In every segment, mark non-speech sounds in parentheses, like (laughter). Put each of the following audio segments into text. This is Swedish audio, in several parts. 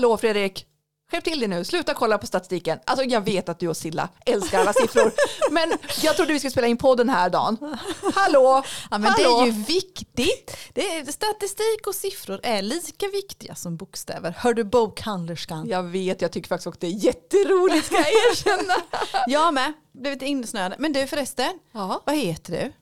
hallå Fredrik, skärp till dig nu, sluta kolla på statistiken. Alltså jag vet att du och Silla älskar alla siffror, (laughs) men jag trodde vi skulle spela in podden här dagen. Hallå, Ja, men hallå. det är ju viktigt. Det är, statistik och siffror är lika viktiga som bokstäver. Hör du bokhandlerskan? Jag vet, jag tycker faktiskt att det är jätteroligt ska jag erkänna. (laughs) Jag med, blivit insnöad. Men du förresten, Ja, vad heter du?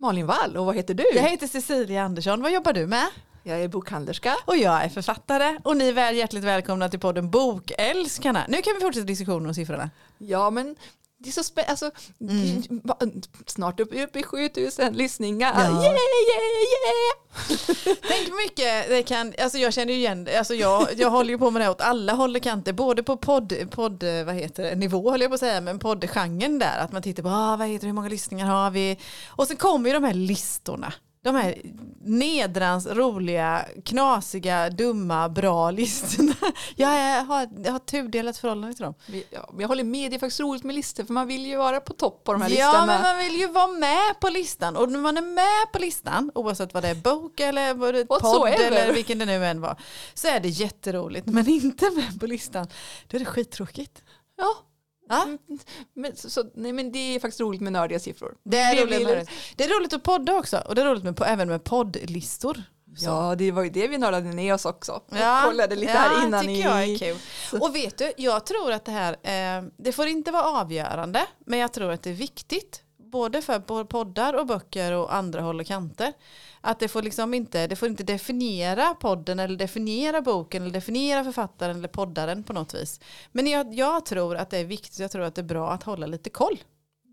Malin Wall, och vad heter du? Jag heter Cecilia Andersson, vad jobbar du med? Jag är bokhandlerska. Och jag är författare och ni är väl hjärtligt välkomna till podden Bokälskarna. Nu kan vi fortsätta diskussionen om siffrorna. Ja, men det är så spännande. Alltså, Mm. Snart upp, upp i 7000 lyssningar. Ja. Yeah, yeah, yeah! (laughs) Tänk mycket det kan, alltså jag känner ju igen det, alltså jag, jag håller ju på med det åt alla håll och kanter, både på podd, podd vad heter det, nivå höll jag på att säga, men poddgenren där, att man tittar på, ah, vad heter det, hur många lyssningar har vi? Och sen kommer ju de här listorna, de här nedrans roliga, knasiga, dumma, bra listorna. (laughs) Jag, har, jag har tudelat förhållande till dem. Ja, jag håller med, det är faktiskt roligt med listor för man vill ju vara på topp på de här Ja, listorna. men man vill ju vara med på listan. Och när man är med på listan, oavsett vad det är, bok eller vad det är, podd eller vilken det nu än var, så är det jätteroligt. Men inte med på listan, då är det skittråkigt. Ja, Ja, men, så, nej, men det är faktiskt roligt med nördiga siffror. det, är Det roligt med, det är roligt att podda också. Och det är roligt med, även med poddlistor. Så. Ja, det var ju det vi nördade ner oss också. Ja, Och kollade lite ja, här innan tycker i... jag är kul. Och vet du, jag tror att det här, eh, det får inte vara avgörande, men jag tror att det är viktigt, både för poddar och böcker och andra håll och kanter, att det får liksom inte, det får inte definiera podden eller definiera boken eller definiera författaren eller poddaren på något vis. Men jag, jag tror att det är viktigt, jag tror att det är bra att hålla lite koll.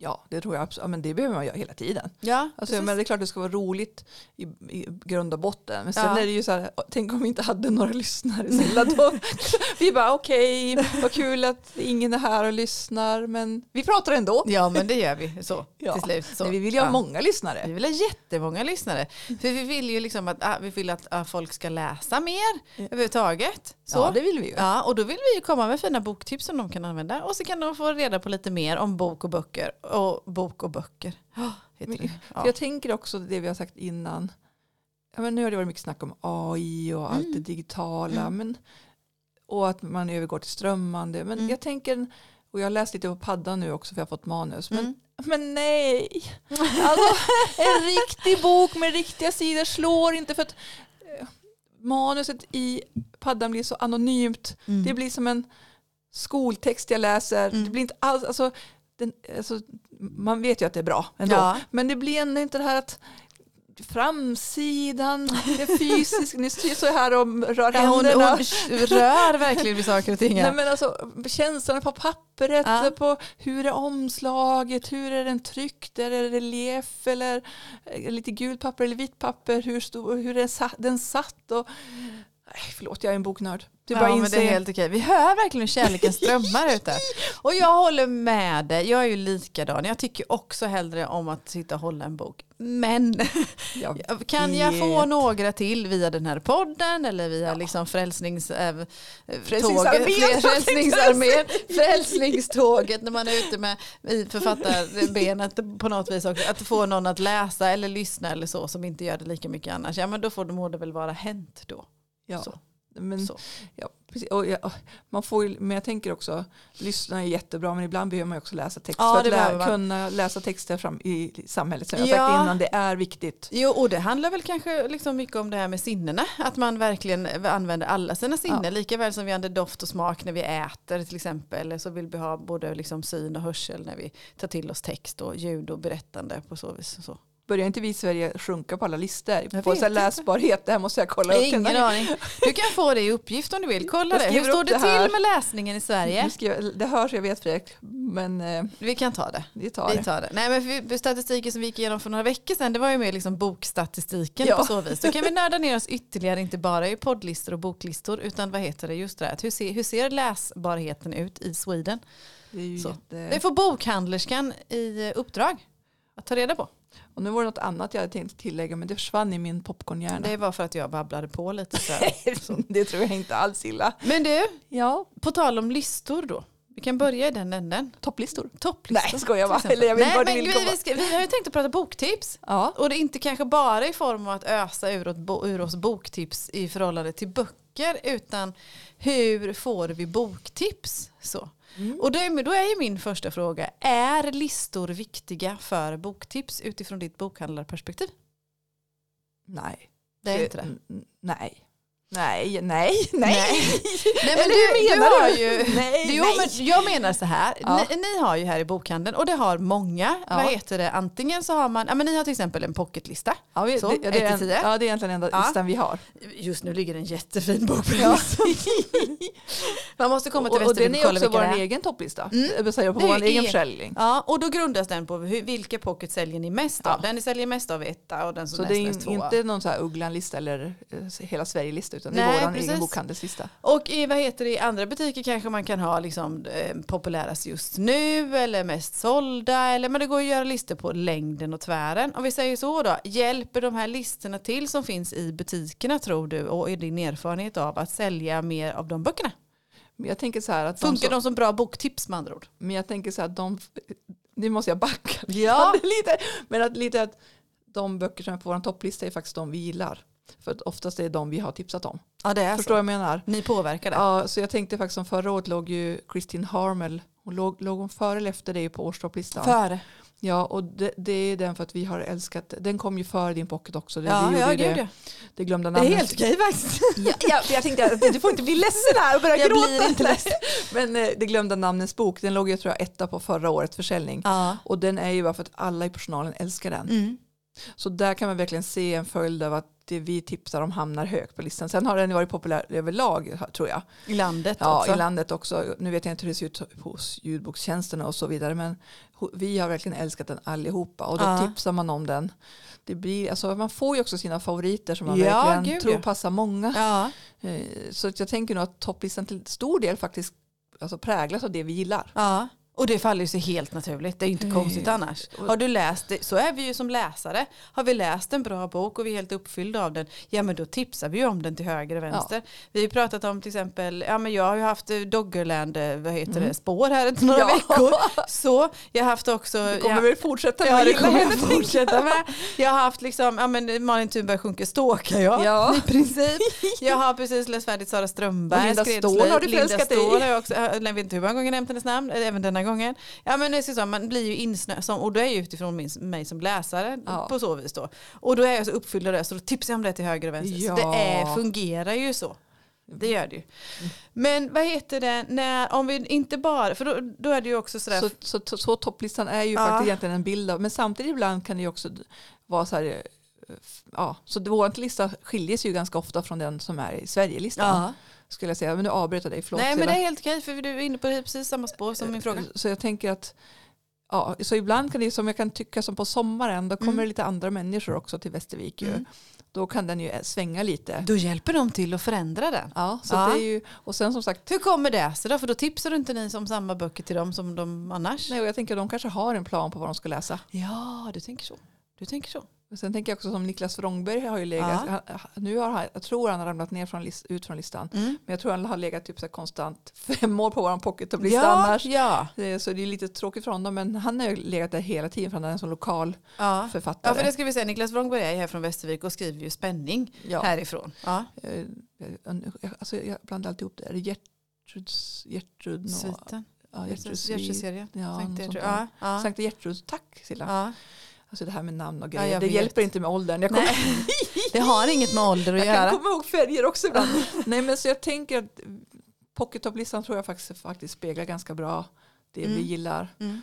Ja, det tror jag absolut. Ja, men det behöver man göra hela tiden. Ja, Alltså, men det är klart det ska vara roligt i, i grund och botten. Men sen Ja. är det ju så här, tänk om vi inte hade några (laughs) lyssnare Silla, då. (laughs) Vi bara okej, vad kul att ingen är här och lyssnar. Men vi pratar ändå. ja, men det gör vi så Ja. till slut. Så. Men vi vill ju ha Ja. många lyssnare. Vi vill ha jättemånga lyssnare. För vi vill ju liksom att, ah, vi vill att ah, folk ska läsa mer överhuvudtaget. Så. Ja, det vill vi ju. Ja, och då vill vi ju komma med fina boktips som de kan använda. Och så kan de få reda på lite mer om bok och böcker. Och bok och böcker. Oh. För Ja. Jag tänker också det vi har sagt innan. Ja, men nu har det varit mycket snack om AI och allt det digitala. Mm. Men, och att man övergår till strömmande. Men Mm. jag tänker, och jag har läst lite på paddan nu också för jag har fått manus. Men, Mm. men nej, (laughs) alltså, en riktig bok med riktiga sidor slår inte för att eh, manuset i paddan blir så anonymt. Mm. Det blir som en skoltext jag läser. Mm. Det blir inte alls, alltså, den, alltså, man vet ju att det är bra ändå. Ja. Men det blir ändå inte det här att framsidan, det fysiska, ni ser så här och rör Ja, händerna. hon rör verkligen vid saker och ting. Nej, men alltså, känslan på pappret, Ja. på hur är omslaget, hur är den tryckt, är det relief eller eh, lite gult papper eller vitt papper, hur, stor, hur är den satt och förlåt, jag är en boknörd. Du bara ja, men det är helt okej. Vi hör verkligen hur kärleken strömmar ute. (laughs) Och jag håller med dig. Jag är ju likadan. Jag tycker också hellre om att sitta och hålla en bok. Men (laughs) Jag (laughs) kan jag få några till via den här podden eller via liksom frälsnings, äh, Frälsningsarmén, tåget, frälsningsarmén, frälsningståget när man är ute med i författarbenet på något vis också. Att få någon att läsa eller lyssna eller så som inte gör det lika mycket annars. Ja men då får det, må det väl vara hänt då. Ja, Så. men, Så. ja, precis. Och jag, man får ju, men jag tänker också, lyssna är jättebra men ibland behöver man också läsa text Ja, för att lä, kunna läsa texter fram i samhället. Som jag Ja. sagt innan, det är viktigt. Jo, och det handlar väl kanske liksom mycket om det här med sinnena. Att man verkligen använder alla sina sinnen. Ja. Lika väl som vi använder doft och smak när vi äter till exempel. Eller så vill vi ha både liksom syn och hörsel när vi tar till oss text och ljud och berättande på så vis. och Så. Börjar inte vi i Sverige sjunka på alla listor? På så läsbarhet, det här måste jag kolla upp. Ingen aning. Du kan få det i uppgift om du vill. Kolla det. Hur skriver står det till med läsningen i Sverige? Jag- Det hörs, jag vet Fredrik, men eh, Vi kan ta det. vi tar Vi det. tar det. Nej, men för statistiken som vi gick igenom för några veckor sedan, det var ju mer liksom bokstatistiken Ja. på så vis. Då kan vi (laughs) nörda ner oss ytterligare, inte bara i poddlistor och boklistor, utan vad heter det just det här, hur, ser, hur ser läsbarheten ut i Sweden? Det är ju jätte... Det får bokhandlerskan i eh, uppdrag att ta reda på. Och nu var det något annat jag hade tänkt tillägga, men det försvann i min popcornhjärna. Det var för att jag babblade på lite. Så. (laughs) Det, tror jag inte alls illa. Men du, Ja, på tal om listor då. Vi kan börja i den änden. Topplistor. Topplistor. Nej, skojar bara. Eller jag vet Nej, men vill vi, vi, ska, vi har ju tänkt att prata boktips. Ja. Och det är inte kanske bara i form av att ösa ur, bo- ur oss boktips i förhållande till böcker utan hur får vi boktips? Så. Mm. Och då är, då är min första fråga, är listor viktiga för boktips utifrån ditt bokhandlarperspektiv? Nej. Det är inte det. N- n- Nej. Nej, (laughs) nej, nej. Nej men du, hur du menar har du? ju, (laughs) Nej, jo, nej. men jag menar så här, Ja. ni, ni har ju här i bokhandeln och det har många, Ja. vad heter det, antingen så har man, ja men ni har till exempel en pocketlista, Ja, vi, Så, det, ja, det, är en, ja, det är egentligen den enda Ja. listan vi har. just nu ligger en jättefin bok på Ja. (laughs) Man måste komma till Och, och den Västervik är och kolla också vilka vår det är. egen topplista. Mm. Det säga på Det är vår egen försäljning. Ja, och då grundas den på hur, vilka pocket säljer ni mest av. Den ni säljer mest av är etta och den som Så näst det är mest in, tvåa. inte någon så här Ugglan-lista eller eh, hela Sverige-lista utan det Nej, är vår egen bokhandelslista. Och i, vad heter det, i andra butiker kanske man kan ha liksom, eh, populärast just nu eller mest sålda. Eller, men det går att göra listor på längden och tvären. Om vi säger så då, hjälper de här listorna till som finns i butikerna tror du och är din erfarenhet av att sälja mer av de böckerna? Men jag tänker så här att de Funkar som, de som bra boktips med andra ord? men jag tänker så här att de, nu måste jag backa Ja. lite, men att lite att de böcker som är på vår topplista är faktiskt de vi gillar. För att oftast är det de vi har tipsat om. Ja det är Förstår vad jag menar? Ni påverkar det. Ja, så jag tänkte faktiskt som förra året låg ju Christine Harmel, hon låg, låg hon före eller efter dig på årstopplistan? Före. Ja, och det, det är den för att vi har älskat, den kom ju före din pocket också. Det, Ja, det, ja, det, ja. det glömde Det är namnet. helt okej faktiskt. Ja, ja, jag tänkte att du får inte bli ledsen här och börja Jag gråta. blir inte ledsen. Men eh, det glömde namnens bok, den låg jag tror jag etta på förra årets försäljning. Ja. Och den är ju bara för att alla i personalen älskar den. Mm. Så där kan man verkligen se en följd av att det vi tipsar om hamnar högt på listan. Sen har den varit populär överlag tror jag. I landet Ja, också. i landet också. Nu vet jag inte hur det ser ut hos ljudbokstjänsterna och så vidare. Men vi har verkligen älskat den allihopa. Och då Ja. tipsar man om den. Det blir, alltså, man får ju också sina favoriter som man Ja, verkligen gud, tror ja. passar många. Ja. Eh, Så jag tänker nog att topplistan till stor del faktiskt alltså, präglas av det vi gillar. Ja, och det faller ju sig helt naturligt. Det är ju inte Nej. konstigt annars. Har du läst det, så är vi ju som läsare. Har vi läst en bra bok och vi är helt uppfyllda av den, ja men då tipsar vi ju om den till höger och vänster. Vi har pratat om till exempel, ja men jag har ju haft eh, Doggerland, eh, vad heter det, spår här ett några Ja. veckor. Så jag har haft också, Det kommer ja, väl fortsätta med Ja det kommer jag fortsätta med. Jag har haft liksom, ja men Malin Thunberg sjunker ståkar jag Ja. i princip. Jag har precis läst färdigt Sara Strömberg. Och Linda. Ståhl har du förälskat dig i. Jag också, jag vet inte hur många gånger jag nämnt hennes namn, även denna gången. Ja men det är så, man blir ju insnö, som, och då är jag utifrån min, mig som läsare Ja. på så vis då. Och då är jag så uppfylld av det så då tipsar jag om det till höger och vänster. Ja. Så det är, fungerar ju så. Det gör det ju. Men vad heter det, när, om vi inte bara, för då, då är det ju också sådär, Så, så, så, så topplistan är ju Ja. faktiskt egentligen en bild av, men samtidigt ibland kan det ju också vara så här, eh, ja, så vår lista skiljer sig ju ganska ofta från den som är i Sverigelistan. ja. Skulle jag säga, men nu avbryter jag dig, förlåt. Nej men det är helt okej för du är inne på precis samma spår som min fråga. Så jag tänker att Ja, så ibland kan det som jag kan tycka som på sommaren, då kommer Mm. det lite andra människor också till Västervik. Ju. Mm. Då kan den ju svänga lite. Då hjälper de till att förändra den. Ja, så Ja. Det är ju, och sen som sagt, Hur kommer det sig då? För då tipsar du inte ni som samma böcker till dem som de annars? nej, och jag tänker att de kanske har en plan på vad de ska läsa. Ja, du tänker så. Du tänker så. Sen tänker jag också som Niklas Wrångberg har ju legat, Ja. han, nu har han, jag tror han har ramlat ner från list, ut från listan. Mm. Men jag tror han har legat typ så konstant fem år på våran pocket-lista Ja, annars. ja, Eh, Så det är lite tråkigt för honom, men han har ju legat där hela tiden för han är en sån lokal ja. författare. Ja, för det ska vi säga. Niklas Wrångberg är här från Västervik och skriver ju spänning Ja. härifrån. Ja. Eh, jag- Alltså, jag blandar alltid ihop det. Är det Gertruds, Gertrud? Sviten. Ja, Gertruds Hjärteserien. Ja, Sankt något Gertrud. sånt där. Ja, ja. Sankt Gertruds, tack Silla. Ja. Alltså det här med namn och Ja, grejer, jag det vet. hjälper inte med åldern. Jag, kommer, Nej, det har inget med ålder att jag kan göra. komma ihåg färger också ibland. (laughs) Nej men så jag tänker att pocket-topplistan tror jag faktiskt, faktiskt speglar ganska bra det Mm. vi gillar. Mm.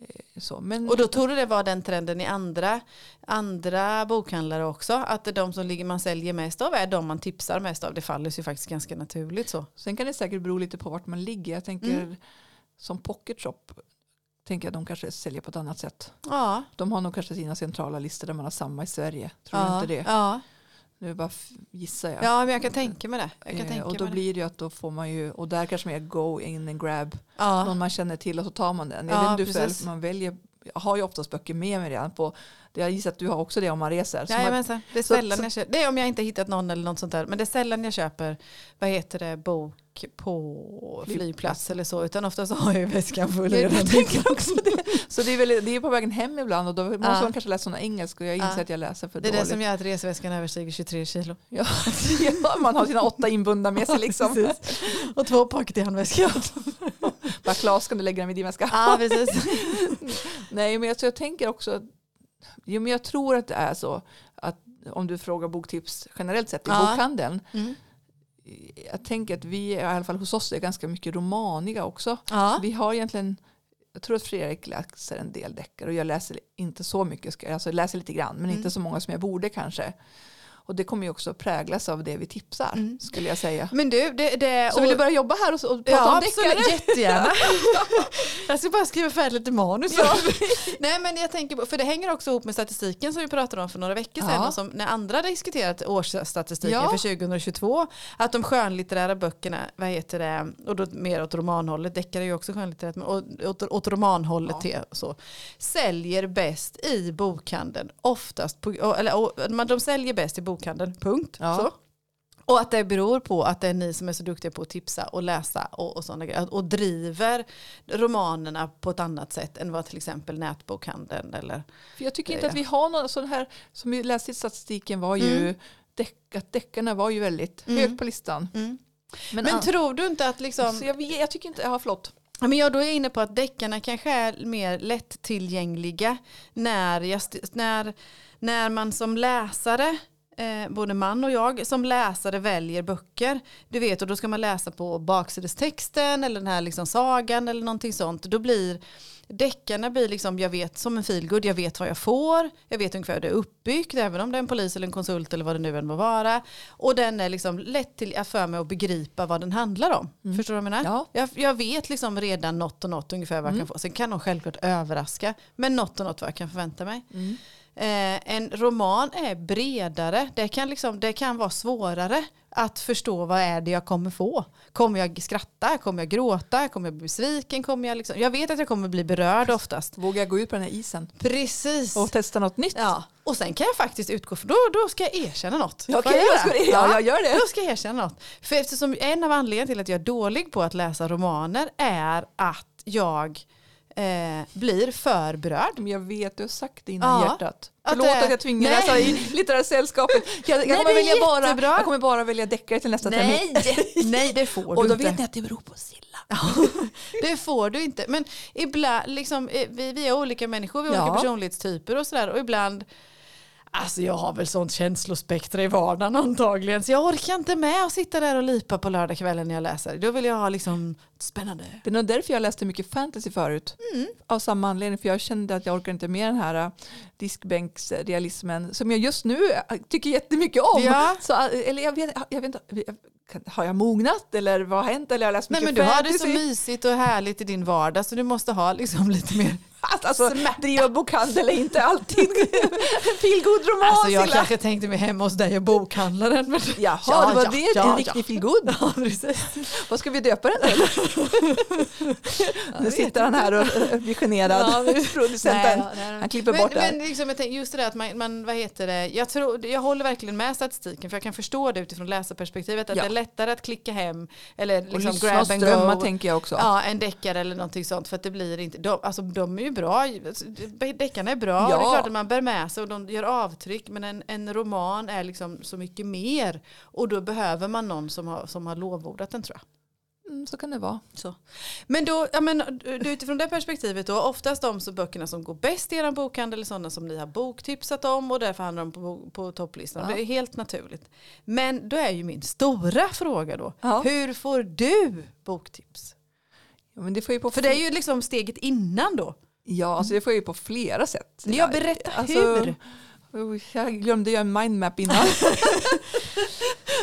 Eh, Så, men, Och då tror du det var den trenden i andra, andra bokhandlare också? Att de som ligger man säljer mest av är de man tipsar mest av. Det faller sig faktiskt ganska naturligt så. Sen kan det säkert bero lite på vart man ligger. Jag tänker Mm. som pocket shop tänker jag de kanske säljer på ett annat sätt. Ja, De har nog kanske sina centrala listor där man har samma i Sverige. Tror du ja, inte det? Ja. Nu bara gissar jag. ja, men jag kan tänka mig det. Jag kan Eh, tänka och då blir det ju att då får man ju, och där kanske mer go in and grab, Ja. någon man känner till och så tar man den. Jag Ja, vet inte väl man väljer jag har ju oftast böcker med mig redan på, jag gissar att du har också det om man reser. Så man, Jajamensan, det är så- sällan så- jag köper, det är om jag inte hittat någon eller något sånt där, men det är sällan jag köper, vad heter det, bok på Flygplats. eller så, utan ofta så har jag ju väskan full. redan. jag tänker också det. Så det är, väl, det är på vägen hem ibland och då måste Ja. man kanske läsa någon engelska och jag inser Ja. att jag läser för Det är dåligt. det som gör att resväskan överstiger 23 kilo. ja, (laughs) ja, man har sina åtta inbundna med sig liksom. (laughs) Precis. Och två pocket i handväskan. (laughs) Bara Klas kan du lägga dem i din väska? Ja, precis. (laughs) Nej men jag, så jag tänker också, att- jo, men jag tror att det är så att om du frågar boktips generellt sett i Ja. bokhandeln. Mm. Jag tänker att vi, i alla fall hos oss, är ganska mycket romaniga också. Ja. Vi har egentligen, jag tror att Fredrik läser en del deckare och jag läser inte så mycket, ska- alltså jag läser lite grann men Mm. inte så många som jag borde kanske. Och det kommer ju också präglas av det vi tipsar Mm. skulle jag säga. Men du, det, det Så vill du börja jobba här och, och prata Ja, om absolut, deckare? (laughs) jättegärna. (laughs) jag ska bara skriva färdigt lite manus. Ja. (laughs) Nej men jag tänker på, för det hänger också ihop med statistiken som vi pratade om för några veckor sedan Ja. och som när andra hade diskuterat årsstatistiken Ja. för 2022 att de skönlitterära böckerna, vad heter det, och då mer åt romanhållet, deckare är ju också skönlitterärt, men åt, åt, romanhållet Ja. till, så, säljer bäst i bokhandeln, oftast, på, eller de säljer bäst i bokhandeln, punkt. Ja. Så. Och att det beror på att det är ni som är så duktiga på att tipsa och läsa och, och sådana grejer. Och driver romanerna på ett annat sätt än vad till exempel nätbokhandeln eller För jag tycker inte att vi har någon sån här, som vi läste i statistiken var ju, Mm. deck, att deckarna var ju väldigt Mm. högt på listan. Men, Men, an- tror du inte att liksom, så jag, jag tycker inte, ja förlåt. men jag då är inne på att deckarna kanske är mer lättillgängliga när, jag, när, när man som läsare Eh, både man och jag som läsare väljer böcker. Du vet och då ska man läsa på baksidestexten eller den här liksom sagan eller någonting sånt. Då blir deckarna blir liksom, jag vet som en feelgood, jag vet vad jag får, jag vet ungefär hur det är uppbyggt, även om det är en polis eller en konsult eller vad det nu än må vara. Och den är liksom lätt till för mig att begripa vad den handlar om. Förstår du vad jag menar? Ja. Jag, jag vet liksom redan något och något ungefär vad jag kan få. Sen kan de självklart överraska, men något och något vad jag kan förvänta mig. Eh, en roman är bredare, det kan, liksom, det kan vara svårare att förstå vad är det jag kommer få. Kommer jag skratta, kommer jag gråta, kommer jag bli besviken, kommer jag liksom, jag vet att jag kommer bli berörd oftast. Vågar jag gå ut på den här isen Precis. och testa något nytt? Ja, och sen kan jag faktiskt utgå från, då, då ska jag erkänna något. Jag jag ska- ja, jag gör det. Då ska jag erkänna något. För eftersom en av anledningarna till att jag är dålig på att läsa romaner är att jag eh, blir för berörd. Men jag vet, du har sagt det innan Ja. hjärtat. Att Förlåt det- att jag tvingar Nej. läsa i litterära sällskapet. Jag, jag, Nej, kommer är välja bara, jag kommer bara välja deckare till nästa termin. Nej, (laughs) nej det får Och du då inte. vet ni att det beror på Silla. (laughs) Det får du inte. Men ibland, liksom, eh, vi, vi är olika människor, vi har Ja. olika personlighetstyper och sådär. Och ibland, alltså jag har väl sånt känslospektra i vardagen antagligen. Så jag orkar inte med att sitta där och lipa på lördagskvällen när jag läser. Då vill jag ha liksom spännande. Det är nog därför jag läste mycket fantasy förut. Mm. Av samma anledning, för jag kände att jag orkar inte med den här äh, diskbänksrealismen som jag just nu äh, tycker jättemycket om. Ja. Så, äh, eller jag vet, jag vet inte, har jag mognat eller vad har hänt? Eller har jag läst Nej mycket men du har det så fantasy? mysigt och härligt i din vardag så du måste ha liksom lite mer. Alltså, smärta. driva bokhandel är inte alltid (laughs) feelgood roman. Alltså jag Silla. kanske tänkte mig hemma hos dig och bokhandlaren. Men... Jaha, Ja, det var ja, det, ja, en ja. riktig feelgood. Ja, precis. Vad ska vi döpa den till? nu sitter han här och blir generad. Ja, men- Producenten. Nej, nej, nej. Han klipper men, bort det. Men liksom, jag tänker, just det där att man, man, vad heter det, jag, tror, jag håller verkligen med statistiken för jag kan förstå det utifrån läsarperspektivet att Ja. det är lättare att klicka hem eller liksom grab and go. tänker jag också. Ja, en deckare eller någonting sånt för att det blir inte, de, alltså de är ju bra, deckarna är bra, Ja. och det är klart att man bär med sig och de gör avtryck men en, en roman är liksom så mycket mer och då behöver man någon som har, som har lovordat den tror jag. Mm, så kan det vara. Så. Men då, ja, men, du, utifrån det perspektivet då, oftast de så böckerna som går bäst i er bokhandel är sådana som ni har boktipsat om och därför hamnar de på, på topplistan. Ja. Det är helt naturligt. Men då är ju min stora fråga då, Ja. hur får du boktips? Ja, men det får ju på För det är ju liksom steget innan då. Ja, alltså det får jag ju på flera sätt. Jag berättar Alltså, hur. Jag glömde göra en mindmap innan. (laughs)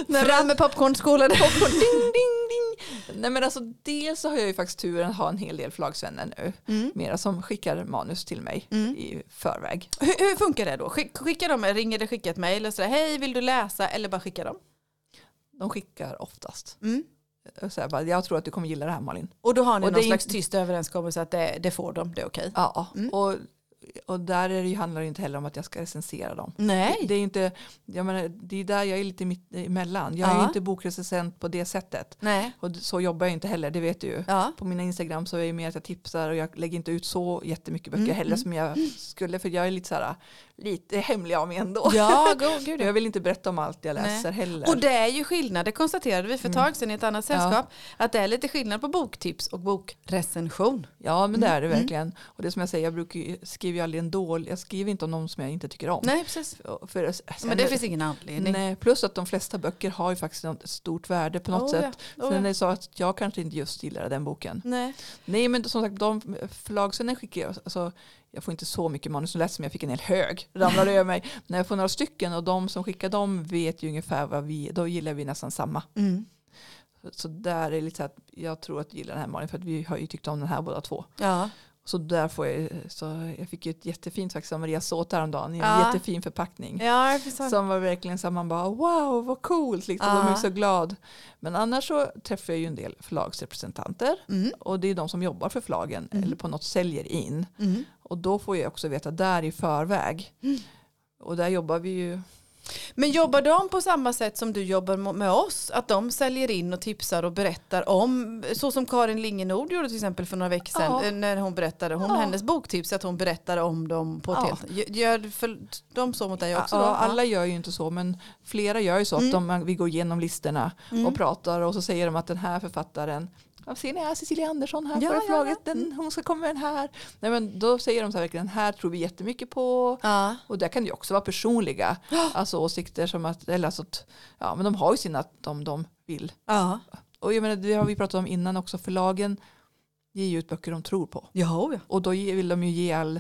Nej, Fram med popcornskålen. Popcorn, ding, ding, ding. Nej men alltså dels så har jag ju faktiskt turen att ha en hel del förlagsvänner nu. Mm. Mera som skickar manus till mig Mm. i förväg. Hur, hur funkar det då? Skick, skickar de, ringer eller skickar ett mejl och sådär, hej vill du läsa eller bara skickar de? De skickar oftast. Mm. Så här, bara, jag tror att du kommer gilla det här Malin. Och då har ni Och någon slags tyst överenskommelse att det, det får de, det är okej. Ja, Mm. och, och där är det ju, handlar det inte heller om att jag ska recensera dem. Nej. Det är inte, jag menar, det är där jag är lite mitt emellan. Jag är Ja. ju inte bokrecensent på det sättet. Nej. Och så jobbar jag inte heller, det vet du ju. Ja. På mina Instagram så är det mer att jag tipsar och jag lägger inte ut så jättemycket böcker Mm, heller mm. som jag skulle. För jag är lite så här, lite hemlig av mig ändå. Ja, go, (laughs) gud ja. Jag vill inte berätta om allt jag Nej. läser heller. Och det är ju skillnad, det konstaterade vi för ett Mm. tag sedan i ett annat sällskap, att det är lite skillnad på boktips och bokrecension. Ja men det är det Mm, verkligen. Och det som jag säger, jag brukar ju, skriver ju aldrig en dålig, jag skriver inte om någon som jag inte tycker om. Nej, precis. För, för, Men det finns ingen anledning. Nej, plus att de flesta böcker har ju faktiskt ett stort värde på något Oh, sätt. ja. Oh, Sen ja. så att jag kanske inte just gillar den boken. Nej. Nej men som sagt, de förlagsen skickar jag, alltså, jag får inte så mycket manus att läsa men jag fick en hel hög, ramlade (laughs) över mig. När jag får några stycken och de som skickar dem vet ju ungefär vad vi, då gillar vi nästan samma. Mm. Så där är det lite så att jag tror att jag gillar den här Malin för att vi har ju tyckt om den här båda två. Ja. Så där får jag, så jag fick ju ett jättefint faktiskt av Maria Såt häromdagen i en Ja. jättefin förpackning. Ja. Som var verkligen så man bara wow vad coolt liksom, Ja. de är så glad. Men annars så träffar jag ju en del förlagsrepresentanter Mm. och det är de som jobbar för förlagen Mm. eller på något säljer in. Mm. Och då får jag också veta där i förväg. Mm. Och där jobbar vi ju, Men jobbar de på samma sätt som du jobbar med oss? Att de säljer in och tipsar och berättar om, så som Karin Lingenord gjorde till exempel för några veckor sedan, Ja. eh, när hon berättade, hon, Ja. hennes boktips, att hon berättar om dem på ett Ja. helt, gör- gör för de så mot dig också? ja, då? alla gör ju inte så men flera gör ju så att Mm. de, vi går igenom listorna Mm. och pratar och så säger de att den här författaren Ja, ser ni här Cecilia Andersson här Ja, på förlaget, ja. Den, hon ska komma med den här. Nej, men då säger de så här verkligen, den här tror vi jättemycket på. Ja. Och där kan det ju också vara personliga alltså åsikter som att, eller alltså ja men de har ju sina, de de vill. Ja. Och jag menar, det har vi pratat om innan också, förlagen ger ju ut böcker de tror på. Ja, ja. Och då vill de ju ge all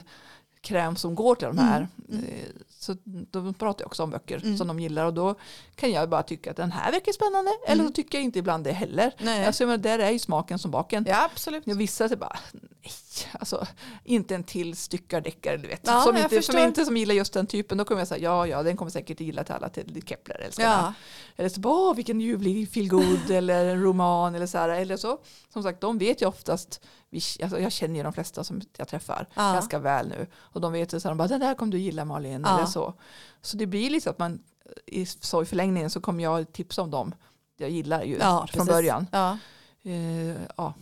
kräm som går till de här. Mm, Eh, Så de pratar också om böcker Mm. som de gillar och då kan jag bara tycka att den här verkar spännande eller Mm. så tycker jag inte ibland det heller. Nej. Alltså, jag menar, där är ju smaken som baken. ja, absolut. Ja, vissa är bara, nej, alltså inte en till styckardeckare du vet. Ja, som, jag inte, som inte som gillar just den typen, då kommer jag säga ja, ja, den kommer säkert gilla till alla, till Kepler älskar den. Ja. Eller så bara, åh vilken ljuvlig feelgood (laughs) eller en roman eller så här. Eller så, som sagt, de vet ju oftast, vi, alltså, jag känner ju de flesta som jag träffar Ja. ganska väl nu. Och de vet ju så här, de bara, den där kommer du gilla Malin, Ja. eller så. Så det blir liksom att man, i, så i förlängningen så kommer jag tipsa om dem jag gillar ju Ja, från precis. början. Ja. Eh, ja.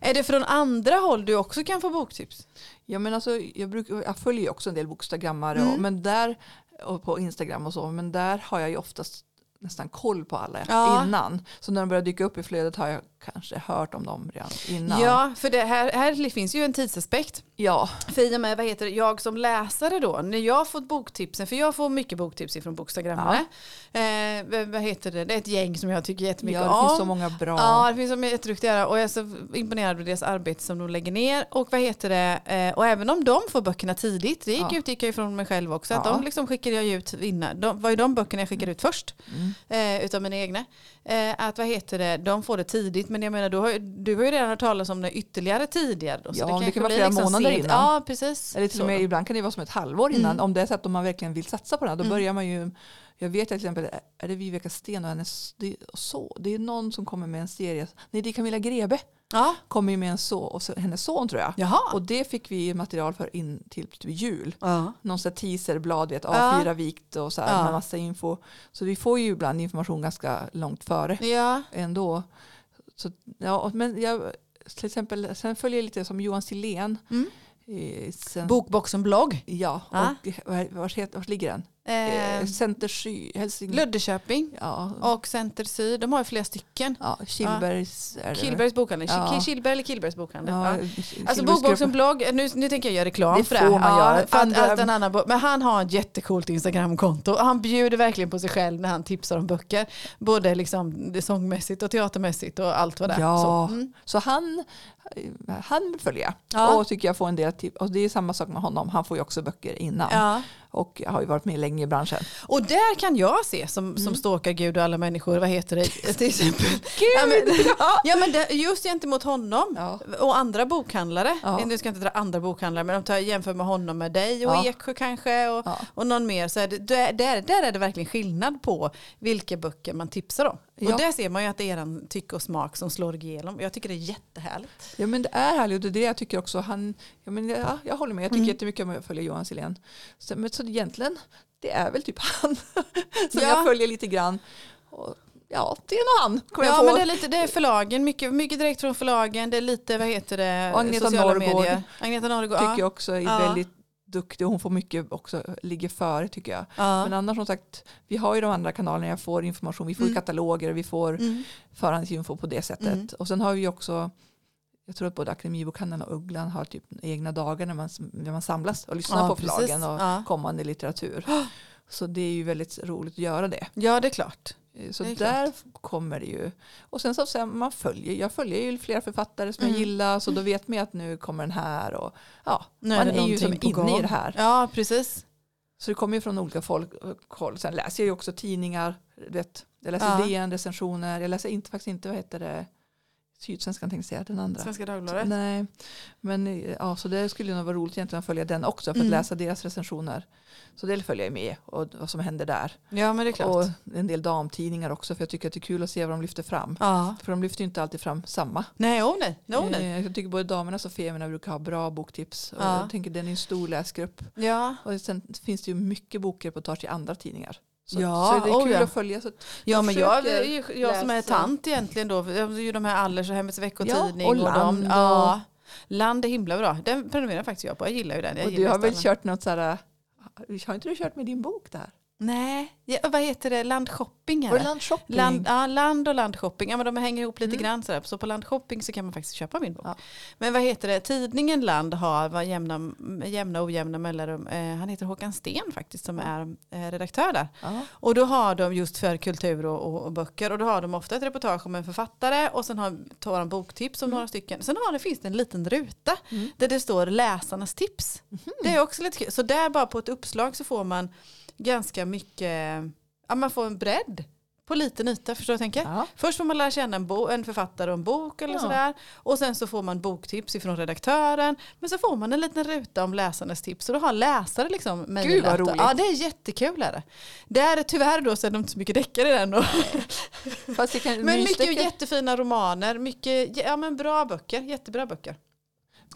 Är det från andra håll du också kan få boktips? Ja, men alltså, jag, brukar, jag följer också en del bokstagrammare Mm. och, men där, och på Instagram och så, men där har jag ju oftast nästan koll på alla Ja. innan. Så när de börjar dyka upp i flödet har jag kanske hört om dem redan innan. Ja, för det här, här finns ju en tidsaspekt. ja. För i och med, vad heter det, jag som läsare då, när jag fått boktipsen, för jag får mycket boktips ifrån bokstagrammare. Eh, vad- heter det, det är ett gäng som jag tycker jättemycket ja, det om. finns så många bra. Ja, det finns är jätteduktiga och jag är så imponerad av deras arbete som de lägger ner. Och vad heter det, eh, och även om de får böckerna tidigt, det gick Ja. utgick jag ifrån mig själv också, att Ja. de liksom skickade jag ut innan, de var ju de böckerna jag skickade ut först, Mm. eh, utav mina egna. Eh, att vad heter det, de får det tidigt, men jag menar du har, ju- du har ju redan hört talas om det ytterligare tidigare. Då, så Ja, det kanske kan vara flera liksom månader sent. innan. Ja, precis. Eller till och med då. ibland kan det vara som ett halvår innan. Mm. Om det är så att man verkligen vill satsa på den här, då Mm. börjar man ju jag vet till exempel, är det Viveka Sten och hennes, det, så, det är någon som kommer med en serie, nej det är Camilla Grebe, Ja, kommer ju med en så, och så, hennes son tror jag. jaha. Och det fick vi material för in till typ jul. ja. Någon sån teaserblad, vet, Ja. A4 vikt och så här Ja. med massa info. Så vi får ju ibland information ganska långt före ja. ändå. Så, ja, men jag, till exempel, sen följer jag lite som Johan Silén. Mm. Sen, Bokboxen blogg. Ja, Ja. och var, var, heter, var ligger den? Eh, Eh, Center Sky, Helsingborg. Löddeköping Ja, och Center Syd, de har ju flera stycken. ja, det väl? Killbergs bokhandel, Ja. Ki- Killberg eller Killbergs bokhandel. Ja, Ja. Alltså grupp. Bokboxen blogg, nu, nu tänker jag göra reklam Det för får det. man göra. För att, att en annan men han har ett jättecoolt Instagramkonto. Han bjuder verkligen på sig själv när han tipsar om böcker. Både liksom sångmässigt och teatermässigt och allt vad det är. Ja. Så, mm. Så han, han följer jag. Ja. Och tycker jag får en del tips. Och det är samma sak med honom. Han får ju också böcker innan. ja. Och har ju varit med länge i branschen. Och där kan jag se som, Mm. som stalkar Gud och alla människor, vad heter det (laughs) till exempel? ja, men, (laughs) ja, men det, just gentemot honom Ja. och andra bokhandlare. Ja. Nu ska jag inte dra andra bokhandlare men om jag jämför med honom med dig och Ja. Eksjö kanske och, och någon mer så det, där, där är det verkligen skillnad på vilka böcker man tipsar om. Ja. Och där ser man ju att det är en tycke och smak som slår igenom. Jag tycker det är jättehärligt. Ja men det är härligt och det jag tycker också. Han, ja, men, ja, jag håller med, jag tycker Mm. jättemycket om att följa Johan Silén. Så, men, så egentligen, det är väl typ (laughs) han som Ja. jag följer lite grann. Och, ja, det är nog han. Kommer Ja jag på. men det är lite det är förlagen, mycket, mycket direkt från förlagen. Det är lite, vad heter det, Agneta sociala Norrgård. medier. Agneta Norrgård. tycker ja. jag också är Ja. väldigt duktig. Hon får mycket också, ligger före tycker jag. Ja. Men annars som sagt, vi har ju de andra kanalerna jag får information. Vi får ju Mm. kataloger, vi får Mm. förhandsinfo på det sättet. Mm. Och sen har vi också, jag tror att både Akademibokhandeln och Ugglan har typ egna dagar när man, när man samlas och lyssnar Ja, på precis. förlagen och Ja. kommande litteratur. (gasps) Så det är ju väldigt roligt att göra det. ja det är klart. Så Det är där kommer det ju. Och sen så sen man följer, jag följer ju flera författare som Mm. jag gillar så då vet man ju att nu kommer den här och ja, Nu är man det är ju som inne gång. i det här. Ja precis. Så det kommer ju från olika folk. Sen läser jag ju också tidningar. Vet, jag läser Ja. DN recensioner. Jag läser inte, faktiskt inte, vad heter det, Sydsvenskan tänkte säga, den andra. Svenska Dagbladet. Nej, men ja, så det skulle nog vara roligt egentligen att följa den också för att Mm. läsa deras recensioner. Så det följer jag med och vad som händer där. Ja men det är klart. Och en del damtidningar också för jag tycker att det är kul att se vad de lyfter fram. ja. För de lyfter ju inte alltid fram samma. Nej, oh, nej. No, nej. Eh, Jag tycker både damernas och Femina brukar ha bra boktips. Och Ja. Jag tänker den är en stor läsgrupp. Ja. Och sen finns det ju mycket bokreportage i andra tidningar. Så, Ja, så det är oh kul ja. att följa. Så Ja men jag, jag som är tant egentligen då, jag ju de här Allers och Hemmets veckotidning. Ja, och Land De, och- ja, Land är himla bra. Den prenumererar faktiskt jag på, jag gillar ju den. Jag och du har väl kört något så här, har inte du kört med din bok där? Nej, ja, vad heter det, Landshopping är Var det det. landshopping? Land, ja, land och landshopping, ja, men de hänger ihop lite Mm. grann sådär. Så på landshopping så kan man faktiskt köpa min bok. Ja. Men vad heter det, tidningen Land har vad jämna, jämna och ojämna mellanrum. Eh, han heter Håkan Sten faktiskt som är eh, redaktör där. Ja. Och då har de just för kultur och, och, och böcker och då har de ofta ett reportage om en författare och sen har, tar de boktips om några stycken. Sen har det, finns det en liten ruta Mm. där det står läsarnas tips. Det är också lite kul. Så där bara på ett uppslag så får man ganska mycket, ja man får en bredd på liten yta, förstår du vad jag tänker? Ja. Först får man lära känna en, bo- en författare och en bok eller Ja. sådär. Och sen så får man boktips ifrån redaktören. Men så får man en liten ruta om läsarnas tips. Så då har läsare liksom Gud, vad mejlat. roligt. Ja det är jättekul. Är det. Där tyvärr då så är det inte så mycket deckare. Och, (laughs) det kan, men mycket jättefina romaner. Mycket, ja men bra böcker. Jättebra böcker.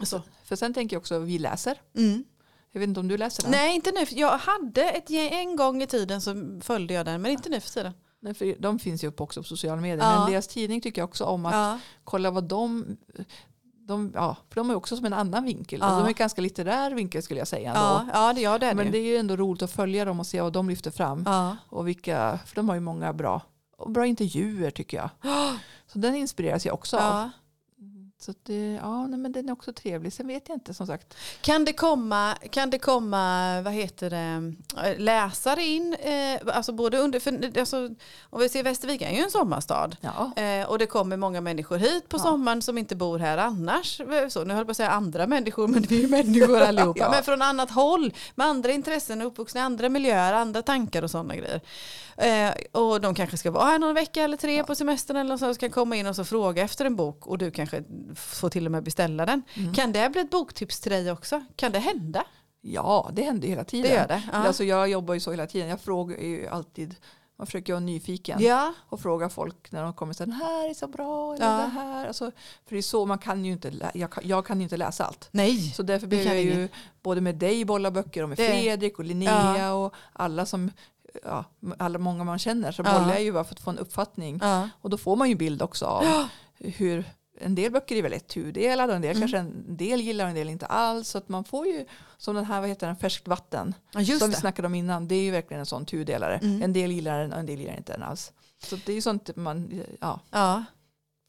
Så. För sen tänker jag också, vi läser. Mm. Jag vet inte om du läser den? Nej inte nu. Jag hade ett, en gång i tiden så följde jag den. Men inte nu för tiden. Nej, för de finns ju också på sociala medier. Ja. Men deras tidning tycker jag också om att Ja. kolla vad de, de, ja, för de är också som en annan vinkel. Ja. Och de är ganska litterär vinkel skulle jag säga. Ändå. Ja, ja, det, ja det är det Men det är ju ändå roligt att följa dem och se vad de lyfter fram. Ja. Och vilka, för de har ju många bra, och bra intervjuer tycker jag. (gasps) Så den inspireras jag också av. Så det, ja, nej, men den är också trevlig. Sen vet jag inte som sagt. Kan det komma, kan det komma vad heter det, eh, läsare in? Eh, alltså både under, för, alltså, om vi ser Västervik är ju en sommarstad. Ja, Eh, och det kommer många människor hit på Ja. sommaren som inte bor här annars. Så, nu höll jag på att säga andra människor, men vi är ju människor (laughs) allihopa. Ja. Men från annat håll, med andra intressen, uppvuxna i andra miljöer, andra tankar och sådana grejer. Eh, och de kanske ska vara här någon vecka eller tre på semestern eller så ska komma in och så fråga efter en bok och du kanske får till och med beställa den. Mm. Kan det bli ett boktips till dig också? Kan det hända? ja, det händer hela tiden. Det gör det. Ja. Alltså, jag jobbar ju så hela tiden. Jag frågar ju alltid, man försöker vara nyfiken. ja. och fråga folk när de kommer den här är så bra eller Ja. det här. Alltså, för det är så man kan ju inte, lä- jag kan, jag kan ju inte läsa allt. Nej. Så därför behöver jag ju både med dig bolla böcker och med Det- Fredrik och Linnea Ja. och alla som, ja, alla många man känner så bollar jag ju bara för att få en uppfattning. Och då får man ju bild också av hur en del böcker är väldigt tudelade och en del Mm. kanske en del gillar och en del inte alls. Så att man får ju, som den här, vad heter den, Färskt vatten. Ja, just som vi det. snackade om innan, det är ju verkligen en sån tudelare. Mm. En del gillar den och en del gillar inte den alls. Så det är ju sånt man, ja. Ja.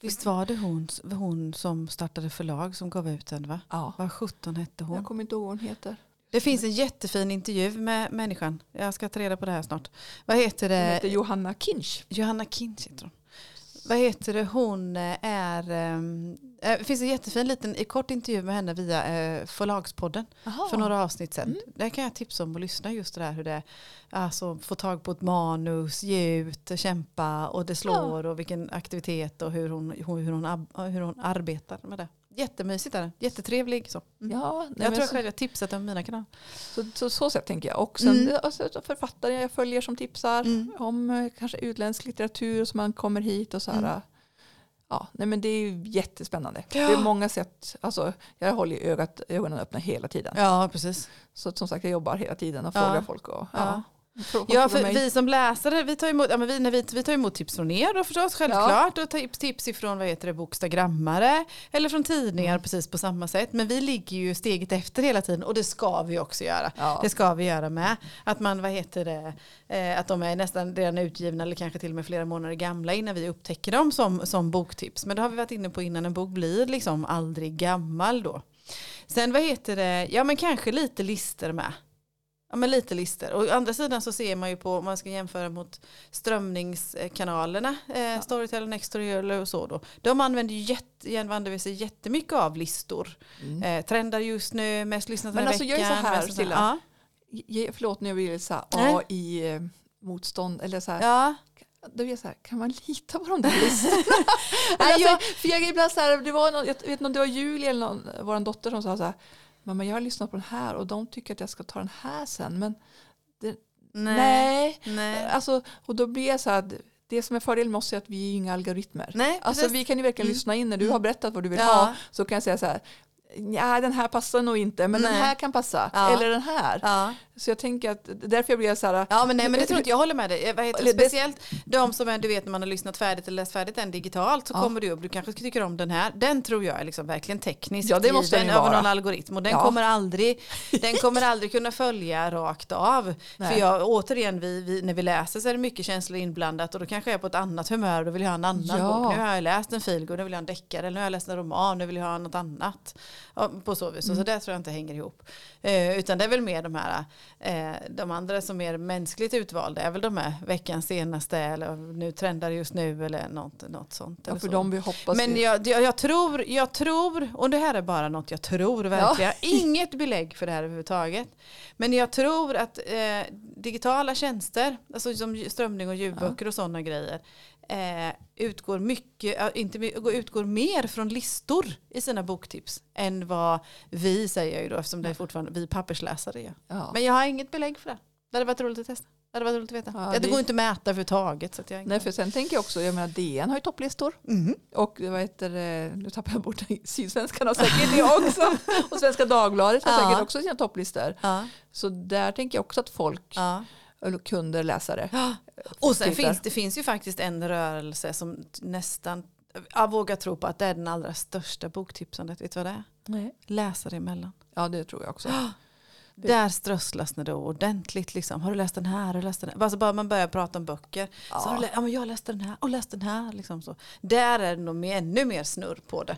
Visst var det hon, hon som startade förlag som gav ut den va? ja. Vad 17 hette hon? Jag kommer inte ihåg vad hon heter. Det finns en jättefin intervju med människan. Jag ska ta reda på det här snart. Vad heter Hon det? heter Johanna Kinch. Johanna Kinch heter hon. Vad heter det? Hon eh, är... eh, Det finns en jättefin liten i kort intervju med henne via eh, Förlagspodden för några avsnitt sedan. Mm. Där kan jag tipsa om att lyssna just det där hur det alltså få tag på ett manus, ge ut, kämpa och det slår och vilken aktivitet och hur hon, hur hon, ab- hur hon arbetar med det. Jättemysigt är den. Jättetrevlig. Så. Mm. Ja, nej, jag tror jag själv jag tipsat om mina kanaler. så, så, så sätt tänker jag. Och sen Mm. det- alltså, författare jag följer som tipsar Mm. om eh, kanske utländsk litteratur som man kommer hit och så här. Mm. Ja, nej, men det är ju jättespännande. Ja. Det är många sätt. Alltså, jag håller ögat, ögonen öppna hela tiden. Ja, precis. Så som sagt, jag jobbar hela tiden och Ja. frågar folk. Och, Ja. Ja. Ja, för vi som läsare, vi tar emot, ja, men vi, när vi, vi tar emot tips från er då förstås, självklart. Och tips, tips ifrån vad heter det, bokstagrammare eller från tidningar Mm. precis på samma sätt. Men vi ligger ju steget efter hela tiden och det ska vi också göra. Ja. Det ska vi göra med. Att man, vad heter det, eh, att de är nästan redan utgivna eller kanske till och med flera månader gamla innan vi upptäcker dem som, som boktips. Men det har vi varit inne på innan en bok blir liksom aldrig gammal då. Sen vad heter det, ja men kanske lite lister med. Ja men lite lister. Och å andra sidan så ser man ju på, om man ska jämföra mot strömningskanalerna, eh, Storytel och Nextory och så då. De använder ju jätte, sig jättemycket av listor. Mm. Eh, trendar just nu, mest lyssnat Men den här alltså, jag är veckan. så här, Silla. Ja. Förlåt nu blir det så här. AI-motstånd. Eller så här, ja. Då är jag så här, kan man lita på de där listorna? (laughs) Alltså, jag- för jag är ibland så här, det var någon, jag vet inte om det var Julia eller någon, vår dotter som sa så här, mamma jag har lyssnat på den här och de tycker att jag ska ta den här sen. Men Nej. nej. Nej. Alltså, och då blir jag så här, det som är fördelen med oss är att vi är inga algoritmer. Nej, Alltså precis. vi kan ju verkligen Mm. lyssna in när du Mm. har berättat vad du vill Ja. ha så kan jag säga så här Ja, den här passar nog inte, men den Nej. här kan passa. Ja. Eller den här. Ja. Så jag tänker att därför jag blir så här. Ja men nej men det tror inte jag håller med dig. Vad heter det? Speciellt de som är, du vet när man har lyssnat färdigt eller läst färdigt den digitalt så Ja. kommer du upp, du kanske tycker om den här. Den tror jag är liksom verkligen tekniskt Ja, det måste den över någon algoritm och den Ja. kommer aldrig (laughs) den kommer aldrig kunna följa rakt av. Nej. För jag, återigen, vi, vi, när vi läser så är det mycket känslor inblandat och då kanske jag är på ett annat humör och då vill jag ha en annan Ja. bok. Nu har jag läst en feelgood, nu vill jag ha en deckare, eller nu har jag läst en roman, nu vill jag ha något annat. Ja, på så vis, Mm. så det tror jag inte hänger ihop. Eh, utan det är väl mer de här, eh, de andra som är mänskligt utvalda är väl de här veckans senaste eller nu trendar just nu eller något, något sånt. Ja, för så. de vi hoppas Men jag, jag, jag tror, jag tror, och det här är bara något jag tror verkligen, har (laughs) inget belägg för det här överhuvudtaget. Men jag tror att eh, digitala tjänster, alltså som strömning och ljudböcker och sådana grejer, eh, utgår, mycket, inte, utgår mer från listor i sina boktips än vad vi säger jag ju då, eftersom det är fortfarande vi pappersläsare gör. ja. Men jag har inget belägg för det. Det hade varit roligt att testa. Det hade varit roligt att veta. Ja, det, det- går inte att mäta överhuvudtaget. Så att jag Nej, för sen tänker jag också, jag menar DN har ju topplistor. Mhm. Och vad heter nu tappar jag bort (laughs) Sydsvenskan har säkert det också. (laughs) Och Svenska Dagbladet har Ja. säkert också sina topplistor. Ja, Så där tänker jag också att folk, ja. Kunder, läsare. Och sen tittar. finns det finns ju faktiskt en rörelse som nästan, jag vågar tro på att det är den allra största boktipsandet. Vet du vad det är? Nej. Läsare emellan. Ja, det tror jag också. Det- Där strösslas det då ordentligt. Liksom. Har du läst den här? Har du läst den här? Alltså bara man börjar prata om böcker. Så har du ja, men jag läste den här och läst den här. Liksom så. Där är det nog mer, ännu mer snurr på det.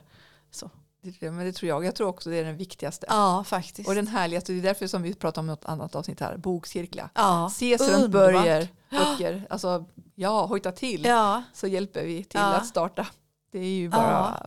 Så. Det, men det tror jag. Jag tror också det är den viktigaste. Ja, faktiskt. Och den härligaste, det är därför som vi pratar om något annat avsnitt här, bokcirkla. ja, Ses runt börjer, böcker, alltså ja, hojta till. Ja, Så hjälper vi till Ja. att starta. Det är ju bara,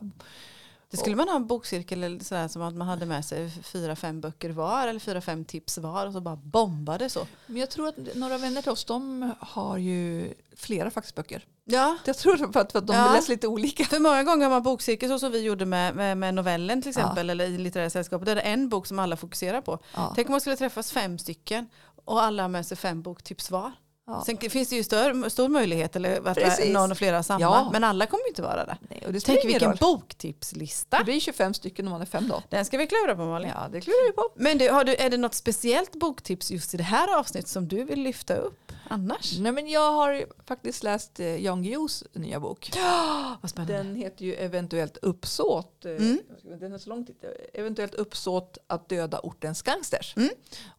det skulle man ha en bokcirkel eller sådär, som att man hade med sig fyra, fem böcker var eller fyra, fem tips var och så bara bombade så. men jag tror att några vänner till oss, de har ju flera faktiskt böcker. Ja, Jag tror för att, för att de Ja. läser lite olika. För många gånger har man bokcirkel så som vi gjorde med, med, med novellen till exempel eller i litterära sällskapet. Där är det en bok som alla fokuserar på. Ja. Tänk om man skulle träffas fem stycken och alla har med sig fem boktips var. Ja. Sen finns det ju stör, stor möjlighet eller att Precis. någon och flera samma. Ja. Men alla kommer ju inte vara det. Nej, och det Tänk vilken roll. boktipslista. Det blir 25 stycken om man är fem då. Den ska vi klura på Malin. Ja, det klurar vi på. Men du, har du, är det något speciellt boktips just i det här avsnittet som du vill lyfta upp annars? Nej, men jag har faktiskt läst eh, Jan Guillous nya bok. (gasps) Vad spännande. Den heter ju Eventuellt uppsåt. eh, Mm. Den är så lång titel. Eventuellt uppsåt att döda ortens gangsters. Mm.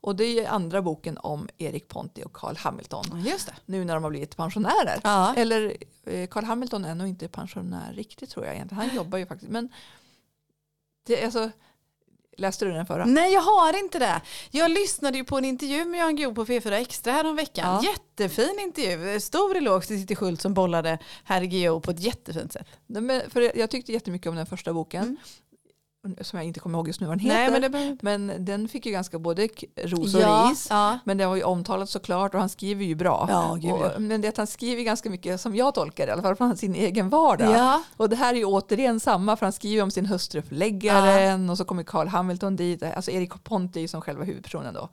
Och det är andra boken om Erik Ponti och Carl Hamilton. Ja, Just det. Nu när de har blivit pensionärer. Ja. Eller eh, Carl Hamilton är nog inte pensionär riktigt tror jag egentligen. Han jobbar ju faktiskt. Men det är alltså, läste du den förra? Nej, jag har inte det. Jag lyssnade ju på en intervju med Jan Guillou på P4 Extra häromveckan. Ja. Jättefin intervju. Stor eloge till Titti Schult som bollade herr Guillou på ett jättefint sätt. Nej, men för jag tyckte jättemycket om den första boken. Mm. Som jag inte kommer ihåg just nu vad den heter. Nej, men. Men den fick ju ganska både ros och ja, ris. ja. Men det var ju omtalat såklart och han skriver ju bra. Ja, gud, och, men det att han skriver ganska mycket som jag tolkar det, i alla fall från sin egen vardag. Ja. Och det här är ju återigen samma för han skriver om sin hustru förläggaren och så kommer Carl Hamilton dit. Alltså Erik Ponti är ju som själva huvudpersonen då.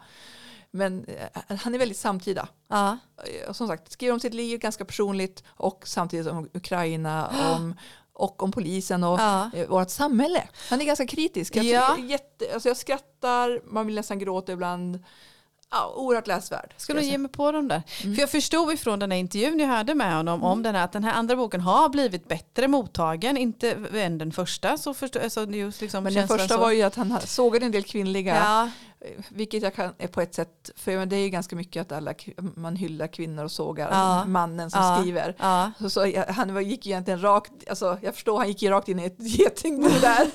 Men eh, han är väldigt samtida. Ja. Som sagt, skriver om sitt liv ganska personligt och samtidigt om Ukraina om, och om polisen och Ja. eh, vårt samhälle. Han är ganska kritisk. Jag, Ja. jätte, alltså jag skrattar, man vill nästan gråta ibland. Ja, oerhört läsvärd. Ska du ge mig på dem där? Mm. För jag förstod ifrån den här intervjun jag hade med honom om den här, att den här andra boken har blivit bättre mottagen, inte än den första. Så förstå, alltså just liksom Men den första så. var ju att han sågade en del kvinnliga, Ja, vilket jag kan är på ett sätt, för det är ju ganska mycket att alla, man hyllar kvinnor och sågar Ja. mannen som Ja. skriver. ja. Så, så jag, han gick ju egentligen rakt, alltså jag förstår han gick ju rakt in i ett (laughs) getingbo där.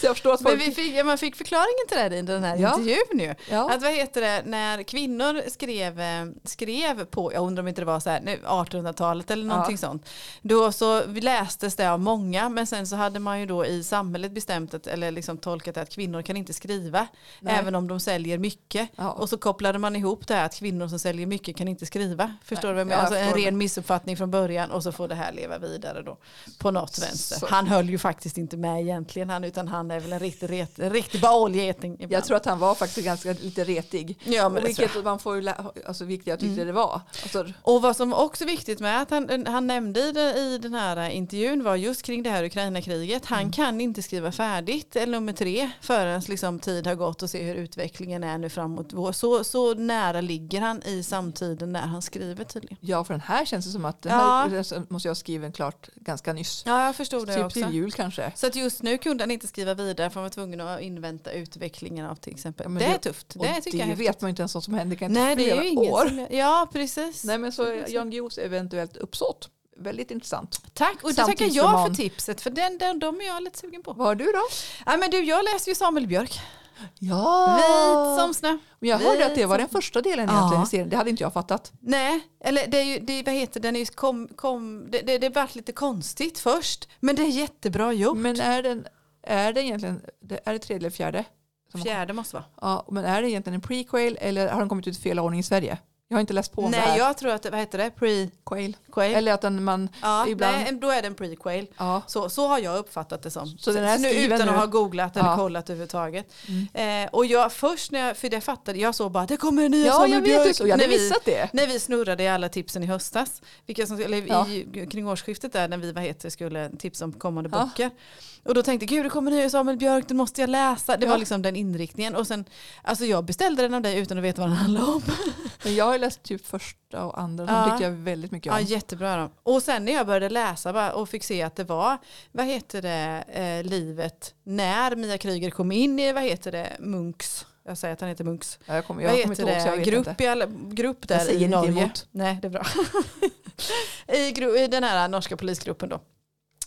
så jag förstår att Men vi fick, man fick förklaringen till det i den här intervjun ju. Att vad heter det, när kvinnor skrev, eh, skrev på, jag undrar om inte det var så här, nu, 1800-talet eller någonting sånt. Då så lästes det av många men sen så hade man ju då i samhället bestämt att, eller liksom tolkat att kvinnor kan inte skriva Nej. även om de säljer mycket. Ja. Och så kopplade man ihop det här att kvinnor som säljer mycket kan inte skriva. Förstår Nej, du vad jag menar? Alltså en ren missuppfattning från början och så får det här leva vidare då på något vänster. Så- Han höll ju faktiskt inte med egentligen han utan han är väl en riktig, ret, riktig baolgeting. jag tror att han var faktiskt ganska lite retig. Ja, men vilket man får ju lä- alltså vilket jag tyckte det var. Alltså, Och vad som också är viktigt med att han, han nämnde i, det, i den här intervjun var just kring det här Ukraina-kriget. Han kan inte skriva färdigt eller nummer tre förrän liksom tid har gått och se hur utvecklingen är nu framåt vår. Så, så nära ligger han i samtiden när han skriver tydligen. ja, för den här känns det som att den Ja. här måste jag ha skrivit klart ganska nyss. Ja, jag förstod det typ också. till jul kanske. Så att just nu kunde han inte skriva vidare för han var tvungen att invänta utvecklingen av till exempel. Ja, men det är det- tufft. Det det tycker jag är vet man inte ens vad som händer. Det kan Nej, det är ju inget år. som jag, Ja, precis. Nej men så Jan Guillous eventuellt uppsåt. Väldigt intressant. Tack, och det tackar jag för tipset för den, den, de är jag lite sugen på. Vad har du då? Ja, men du, jag läser ju Samuel Björk. Ja! Vit som snö. Men jag hörde Vit att det var den första delen egentligen i serien. Det hade inte jag fattat. Nej, eller det är ju, det, vad heter den är ju kom, kom, det, det, det vart lite konstigt först. Men det är jättebra gjort. Men är den, är det egentligen, är det tredje eller fjärde? Fjärde måste vara. Ja, men är det egentligen en prequel eller har den kommit ut i fel ordning i Sverige? Jag har inte läst på om det Nej, här. jag tror att det, vad heter det, pre Quail. quail. Eller att den, man, ja, ibland- nej, då är det en prequel. ja. Så, så har jag uppfattat det som. Så den är nu, utan nu? att ha googlat eller Ja. kollat överhuvudtaget. Mm. Eh, och jag först när jag, för det fattade, jag såg bara det kommer en nya Ja, jag vet. Så jag hade när vi- missat det. När vi snurrade i alla tipsen i höstas, vilka som, eller Ja. i, kring årsskiftet där när vi vad heter, skulle tipsa om kommande böcker. Och då tänkte jag, gud det kommer nya Samuel Björk, den måste jag läsa. Det var liksom den inriktningen. Och sen, alltså jag beställde den av dig utan att veta vad den handlade om. Men jag har läst typ första och andra. De Ja. tyckte jag väldigt mycket Ja, om. jättebra då. Och sen när jag började läsa bara, och fick se att det var, vad heter det, eh, livet när Mia Kryger kom in i, vad heter det, Munks. Jag säger att han heter Munks. Ja, jag kommer Vad jag kommer heter ihåg jag det? vet Grupp, inte. i alla, grupp där i Norge. Nej, det är bra. (laughs) I, gru, I den här norska polisgruppen då.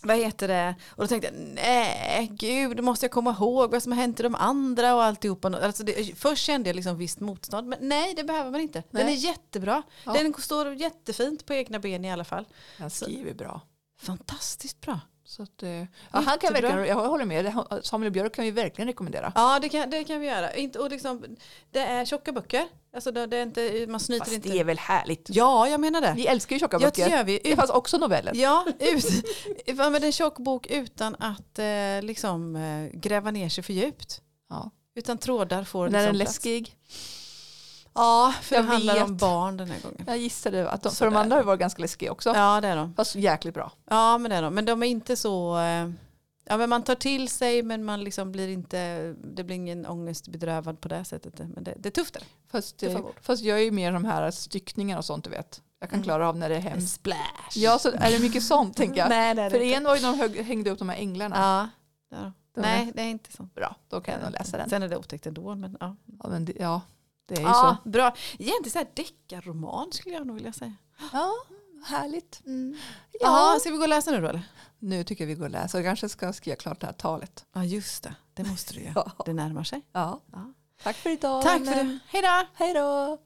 Vad heter det? Och då tänkte jag, nej gud, då måste jag komma ihåg vad som har hänt i de andra och alltihopa. Alltså det, först kände jag liksom visst motstånd, men nej det behöver man inte. Den Nej. är jättebra. Ja. Den står jättefint på egna ben i alla fall. Han skriver bra. Fantastiskt bra. Så att, eh, ja, han kan verkligen, jag håller med, Det- Samuel Björk kan vi verkligen rekommendera. Ja, det kan, det kan vi göra. Och liksom, det är tjocka böcker. Alltså det, det är inte, man snyter Fast inte. det är väl härligt. Ja, jag menar det. Vi älskar ju tjocka Ja, det böcker. gör vi. Det fanns också noveller. Ja, ut, (laughs) ja, men en tjock bok utan att eh, liksom, eh, gräva ner sig för djupt. Ja. Utan trådar får Men är liksom den plats. Ja, för Jag handlar om vet. barn den här gången. Jag gissade att de, för de andra har varit ganska läskiga också. Ja, det är de. Fast jäkligt bra. Ja, men det är de. Men de är inte så... Eh, ja, men man tar till sig men man liksom blir inte... Det blir ingen ångestbedrövad på det sättet. Men det, det är tufft. Är det. Fast, Det eh, fast jag är ju mer de här styckningar och sånt du vet. Jag kan Mm. klara av när det är hemskt. splash. Ja, så är det mycket sånt tänker jag. (laughs) Nej, det är det För inte. en var ju när de hängde upp de här änglarna. Ja. De Nej, det är inte så. Bra, då kan jag nog läsa den. Sen är det otäckt ändå. Men, ja. Ja, men det, ja, det är ju Ja, så. bra. Egentligen så här deckarroman skulle jag nog vilja säga. Ja, härligt. Jaha, ska vi gå och läsa nu då eller? Nu tycker jag vi går och läser. Jag kanske ska skriva klart det här talet. Ja, just det. Det måste du göra. (laughs) Ja. Det närmar sig. ja. Ja. Tack för idag. Tack för det. Hej då! Hej då.